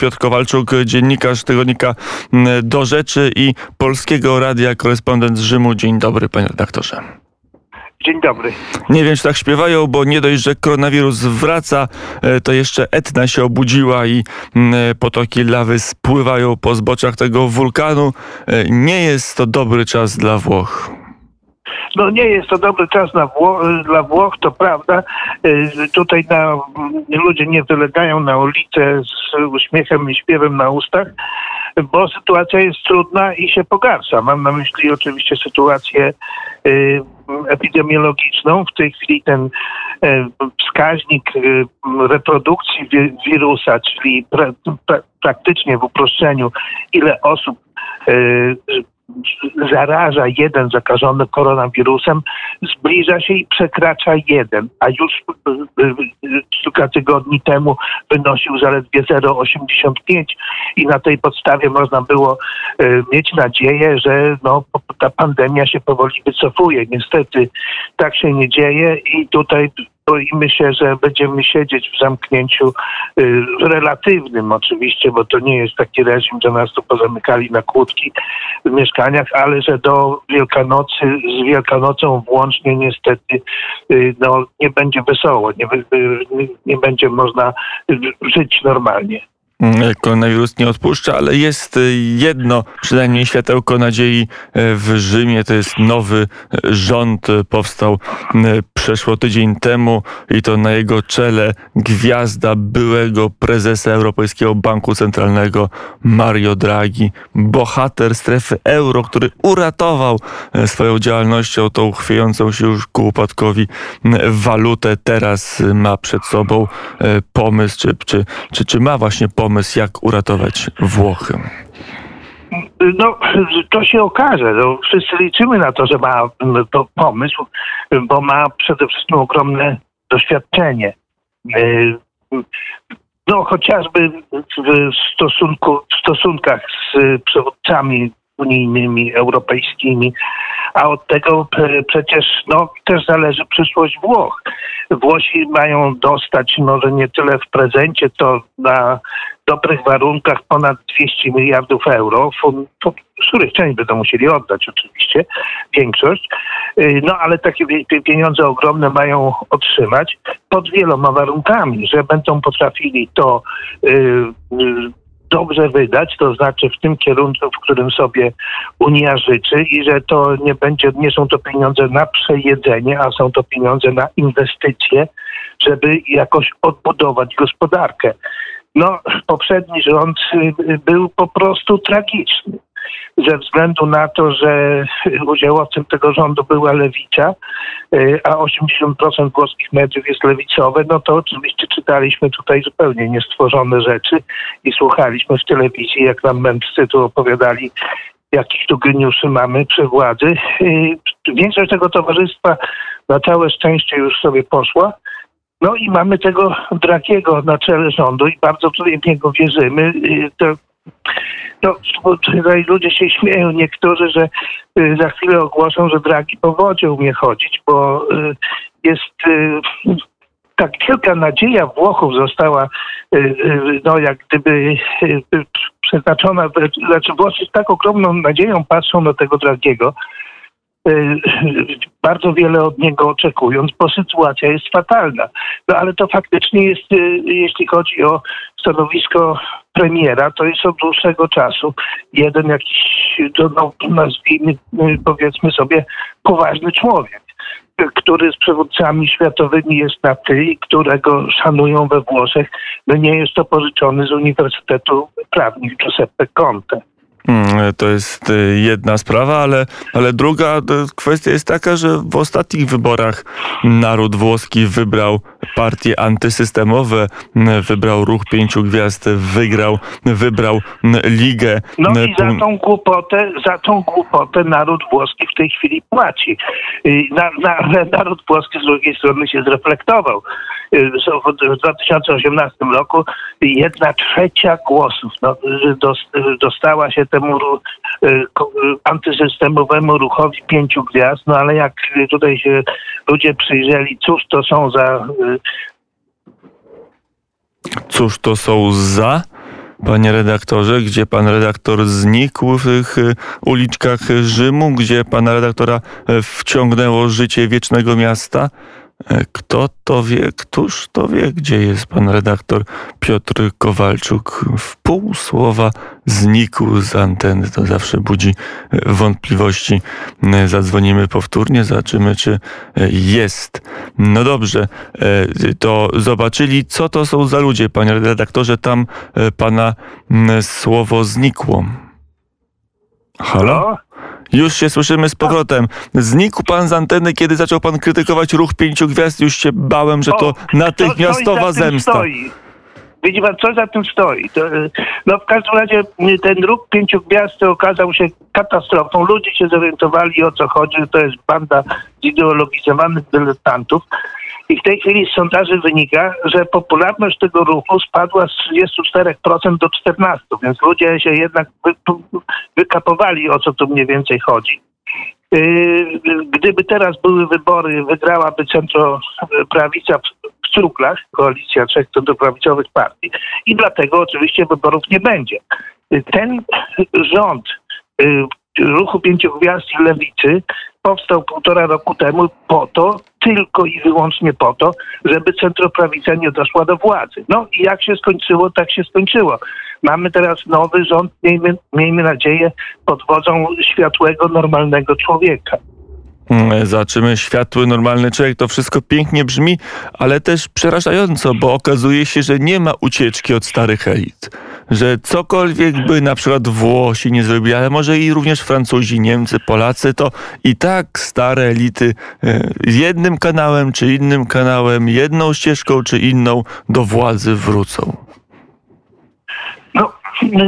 Piotr Kowalczuk, dziennikarz tygodnika Do Rzeczy i Polskiego Radia, korespondent z Rzymu. Dzień dobry, panie redaktorze. Dzień dobry. Nie wiem, czy tak śpiewają, bo nie dość, że koronawirus wraca, e, to jeszcze Etna się obudziła i potoki lawy spływają po zboczach tego wulkanu. E, nie jest to dobry czas dla Włoch. No nie jest to dobry czas Wło dla Włoch, to prawda. E, tutaj na, ludzie nie wylegają na ulicę z uśmiechem i śpiewem na ustach, bo sytuacja jest trudna i się pogarsza. Mam na myśli oczywiście sytuację y, epidemiologiczną. W tej chwili ten y, wskaźnik y, reprodukcji wirusa, czyli pra, pra, praktycznie w uproszczeniu, ile osób zaraża jeden zakażony koronawirusem, zbliża się i przekracza jeden, a już e, kilka tygodni temu wynosił zaledwie 0,85 i na tej podstawie można było e, mieć nadzieję, że no, ta pandemia się powoli wycofuje. Niestety tak się nie dzieje i tutaj boimy się, że będziemy siedzieć w zamknięciu y, relatywnym oczywiście, bo to nie jest taki reżim, że nas tu pozamykali na kłódki w mieszkaniach, ale że do Wielkanocy, z Wielkanocą włącznie niestety y, no, nie będzie wesoło, nie, nie, nie będzie można żyć normalnie. Mm, koronawirus nie odpuszcza, ale jest y, jedno, przynajmniej światełko nadziei y, w Rzymie. To jest nowy y, rząd. Powstał przeszło tydzień temu i to na jego czele gwiazda byłego prezesa Europejskiego Banku Centralnego Mario Draghi. Bohater strefy euro, który uratował swoją działalnością tą chwiejącą się już ku upadkowi walutę. Teraz ma przed sobą pomysł, czy, czy, czy, czy ma właśnie pomysł, pomysł, jak uratować Włochy? No, to się okaże. No, wszyscy liczymy na to, że ma to pomysł, bo ma przede wszystkim ogromne doświadczenie. E, no, chociażby w, stosunku, w stosunkach z przywódcami unijnymi, europejskimi, a od tego przecież no, też zależy przyszłość Włoch. Włosi mają dostać może nie tyle w prezencie, to na dobrych warunkach ponad 200 miliardów euro, z których część będą musieli oddać oczywiście, większość, y, no ale takie pieniądze ogromne mają otrzymać pod wieloma warunkami, że będą potrafili to y, dobrze wydać, to znaczy w tym kierunku, w którym sobie Unia życzy i że to nie będzie, nie są to pieniądze na przejedzenie, a są to pieniądze na inwestycje, żeby jakoś odbudować gospodarkę. No, poprzedni rząd y, był po prostu tragiczny ze względu na to, że udziałowcem tego rządu była lewica, y, a 80% włoskich mediów jest lewicowe, no to oczywiście czytaliśmy tutaj zupełnie niestworzone rzeczy i słuchaliśmy w telewizji, jak nam mędrcy tu opowiadali, jakich tu geniuszy mamy przy władzy. Y, większość tego towarzystwa na całe szczęście już sobie poszła. No i mamy tego Drakiego na czele rządu i bardzo w niego wierzymy. Y, to no, tutaj ludzie się śmieją niektórzy, że y, za chwilę ogłoszą, że Dragi po wodzie umie chodzić, bo y, jest tak wielka nadzieja Włochów została no jak gdyby przeznaczona, znaczy Włosi z tak ogromną nadzieją patrzą na tego Dragiego, bardzo wiele od niego oczekując, bo sytuacja jest fatalna. No ale to faktycznie jest, jeśli chodzi o stanowisko premiera, to jest od dłuższego czasu jeden jakiś, no, nazwijmy, powiedzmy sobie, poważny człowiek który z przywódcami światowymi jest na ty i którego szanują we Włoszech. No nie jest to pożyczony z Uniwersytetu Prawnik Giuseppe Conte. Hmm, to jest y, jedna sprawa, ale, ale druga y, kwestia jest taka, że w ostatnich wyborach naród włoski wybrał partie antysystemowe, wybrał ruch pięciu gwiazd, wygrał, wybrał ligę. No i za tą głupotę, za tą głupotę naród włoski w tej chwili płaci. Na, na, naród włoski z drugiej strony się zreflektował. W 2018 roku jedna trzecia głosów no, dostała się temu antysystemowemu ruchowi pięciu gwiazd, no ale jak tutaj się ludzie przyjrzeli, cóż to są za Cóż to są za? panie redaktorze, gdzie pan redaktor znikł w tych y, uliczkach Rzymu, gdzie pana redaktora wciągnęło życie wiecznego miasta. E, kto to wie, któż to wie, gdzie jest pan redaktor Piotr Kowalczuk? W pół słowa znikł z anteny. To zawsze budzi e, wątpliwości. E, zadzwonimy powtórnie, zobaczymy, czy jest. No dobrze, to zobaczyli, co to są za ludzie, panie redaktorze. Tam pana słowo znikło. Halo? Już się słyszymy z powrotem. Znikł pan z anteny, kiedy zaczął pan krytykować ruch pięciu gwiazd. Już się bałem, że to o, natychmiastowa zemsta. Stoi. Widzi pan, co za tym stoi? To, no w każdym razie ten ruch pięciu gwiazd okazał się katastrofą. Ludzie się zorientowali o co chodzi. To jest banda zideologizowanych dyletantów. I w tej chwili z sondaży wynika, że popularność tego ruchu spadła z 34% do 14%, więc ludzie się jednak wy, wykapowali, o co tu mniej więcej chodzi. Yy, gdyby teraz były wybory, wygrałaby centroprawica w struglach, koalicja trzech centroprawicowych partii i dlatego oczywiście wyborów nie będzie. Ten rząd yy, ruchu pięciu gwiazd i lewicy powstał półtora roku temu po to, tylko i wyłącznie po to, żeby centroprawica nie doszła do władzy. No i jak się skończyło, tak się skończyło. Mamy teraz nowy rząd, miejmy, miejmy nadzieję, pod wodzą światłego, normalnego człowieka. Mm, Zobaczymy, światły, normalny człowiek, to wszystko pięknie brzmi, ale też przerażająco, bo okazuje się, że nie ma ucieczki od starych elit. Że cokolwiek by na przykład Włosi nie zrobili, ale może i również Francuzi, Niemcy, Polacy, to i tak stare elity e, jednym kanałem czy innym kanałem, jedną ścieżką czy inną do władzy wrócą.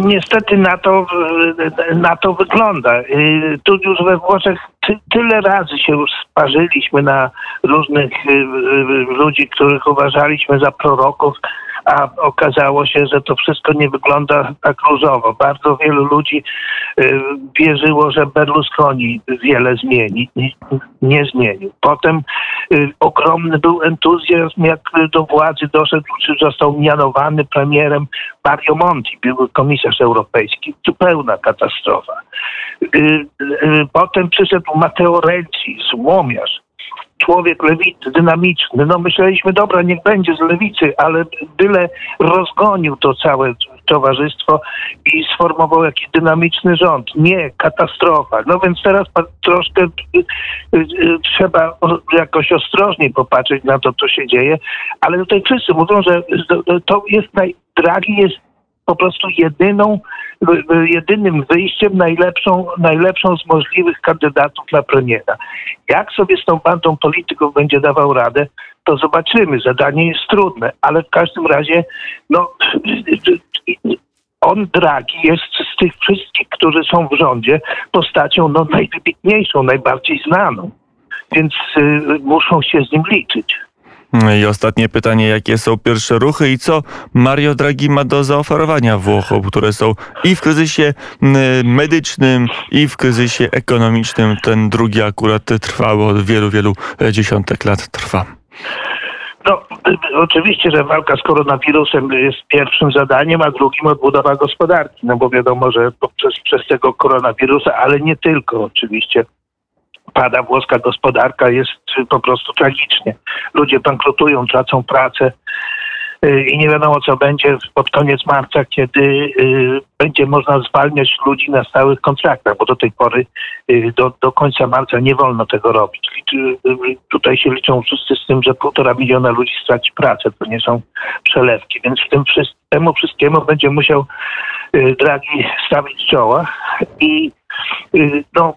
Niestety na to, na to wygląda. Y, tu już we Włoszech ty, tyle razy się już sparzyliśmy na różnych y, y, ludzi, których uważaliśmy za proroków, a okazało się, że to wszystko nie wygląda tak różowo. Bardzo wielu ludzi y, wierzyło, że Berlusconi wiele zmieni. Nie, zmienił. Potem y, ogromny był entuzjazm, jak do władzy doszedł, czy został mianowany premierem Mario Monti, były komisarz europejski. Zupełna katastrofa. Y, potem przyszedł Matteo Renzi, złomiarz człowiek lewicy, dynamiczny. No myśleliśmy, dobra, niech będzie z lewicy, ale byle rozgonił to całe towarzystwo i sformował jakiś dynamiczny rząd. Nie, katastrofa. No więc teraz troszkę y, y, trzeba jakoś ostrożniej popatrzeć na to, co się dzieje, ale tutaj wszyscy mówią, że to jest naj... Draghi jest po prostu jedyną, jedynym wyjściem, najlepszą, najlepszą z możliwych kandydatów na premiera. Jak sobie z tą bandą polityków będzie dawał radę, to zobaczymy. Zadanie jest trudne, ale w każdym razie, no, on, Draghi, jest z tych wszystkich, którzy są w rządzie, postacią no, najwybitniejszą, najbardziej znaną. Więc y, muszą się z nim liczyć. I ostatnie pytanie, jakie są pierwsze ruchy i co Mario Draghi ma do zaoferowania Włochom, które są i w kryzysie medycznym, i w kryzysie ekonomicznym. Ten drugi akurat trwał od wielu, wielu dziesiątek lat trwa. No, oczywiście, że walka z koronawirusem jest pierwszym zadaniem, a drugim odbudowa gospodarki. No bo wiadomo, że poprzez przez tego koronawirusa, ale nie tylko oczywiście pada włoska gospodarka, jest po prostu tragicznie. Ludzie bankrutują, tracą pracę y, i nie wiadomo, co będzie pod koniec marca, kiedy y, będzie można zwalniać ludzi na stałych kontraktach, bo do tej pory, y, do, do końca marca nie wolno tego robić. Tutaj się liczą wszyscy z tym, że półtora miliona ludzi straci pracę, to nie są przelewki, więc w tym temu wszystkiemu będzie musiał Draghi stawić czoła i no,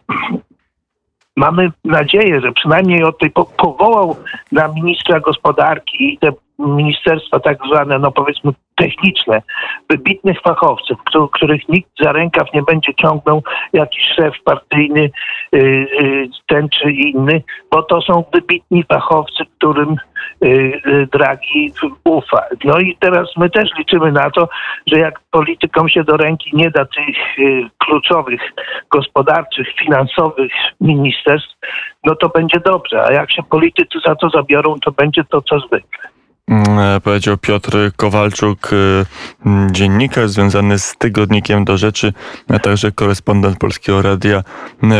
mamy nadzieję, że przynajmniej od tej po, powołał na ministra gospodarki i te ministerstwa tak zwane, no powiedzmy techniczne, wybitnych fachowców, których nikt za rękaw nie będzie ciągnął, jakiś szef partyjny, y, y, ten czy inny, bo to są wybitni fachowcy, którym y, Draghi ufa. No i teraz my też liczymy na to, że jak politykom się do ręki nie da tych kluczowych gospodarczych, finansowych ministerstw, no to będzie dobrze, a jak się politycy za to zabiorą, to będzie to co zwykle. Mm, Powiedział Piotr Kowalczuk, y, mm, dziennikarz związany z tygodnikiem do rzeczy, a także korespondent Polskiego Radia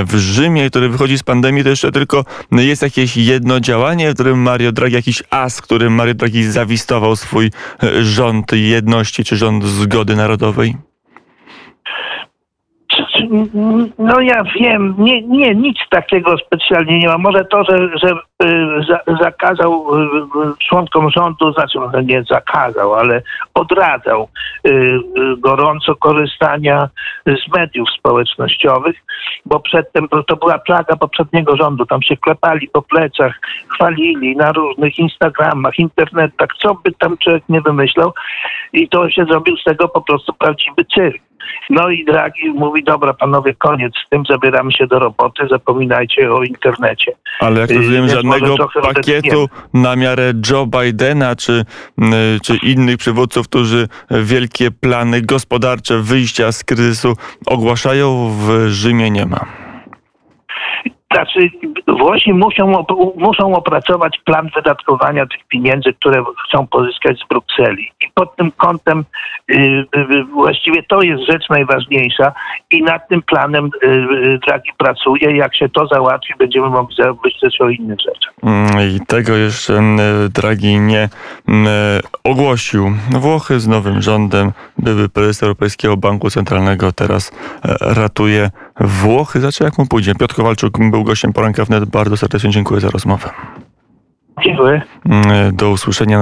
w Rzymie, który wychodzi z pandemii. To jeszcze tylko jest jakieś jedno działanie, w którym Mario Draghi, jakiś as, którym Mario Draghi zawistował swój y, rząd jedności czy rząd zgody narodowej? No ja wiem, nie, nie, nic takiego specjalnie nie ma. Może to, że, że y, za, zakazał y, członkom rządu, znaczy może nie zakazał, ale odradzał y, gorąco korzystania z mediów społecznościowych, bo przedtem to była plaga poprzedniego rządu. Tam się klepali po plecach, chwalili na różnych Instagramach, internetach, co by tam człowiek nie wymyślał i to się zrobił z tego po prostu prawdziwy cyrk. No i Draghi mówi, dobra panowie, koniec z tym, zabieramy się do roboty, zapominajcie o internecie. Ale jak rozumiem, żadnego pakietu na miarę Joe Bidena czy, czy innych przywódców, którzy wielkie plany gospodarcze wyjścia z kryzysu ogłaszają, w Rzymie nie ma. Znaczy, Włosi muszą, muszą opracować plan wydatkowania tych pieniędzy, które chcą pozyskać z Brukseli. I pod tym kątem y, y, właściwie to jest rzecz najważniejsza i nad tym planem y, y, Draghi pracuje. Jak się to załatwi, będziemy mogli myśleć o innych rzeczach. Mm, I tego jeszcze y, Draghi nie y, ogłosił. Włochy z nowym rządem, były prezes Europejskiego Banku Centralnego, teraz e, ratuje Włochy. Zobaczymy jak mu pójdzie. Piotr Kowalczuk był gościem poranka wnet. Bardzo serdecznie dziękuję za rozmowę. Dziękuję. Mm, Do usłyszenia.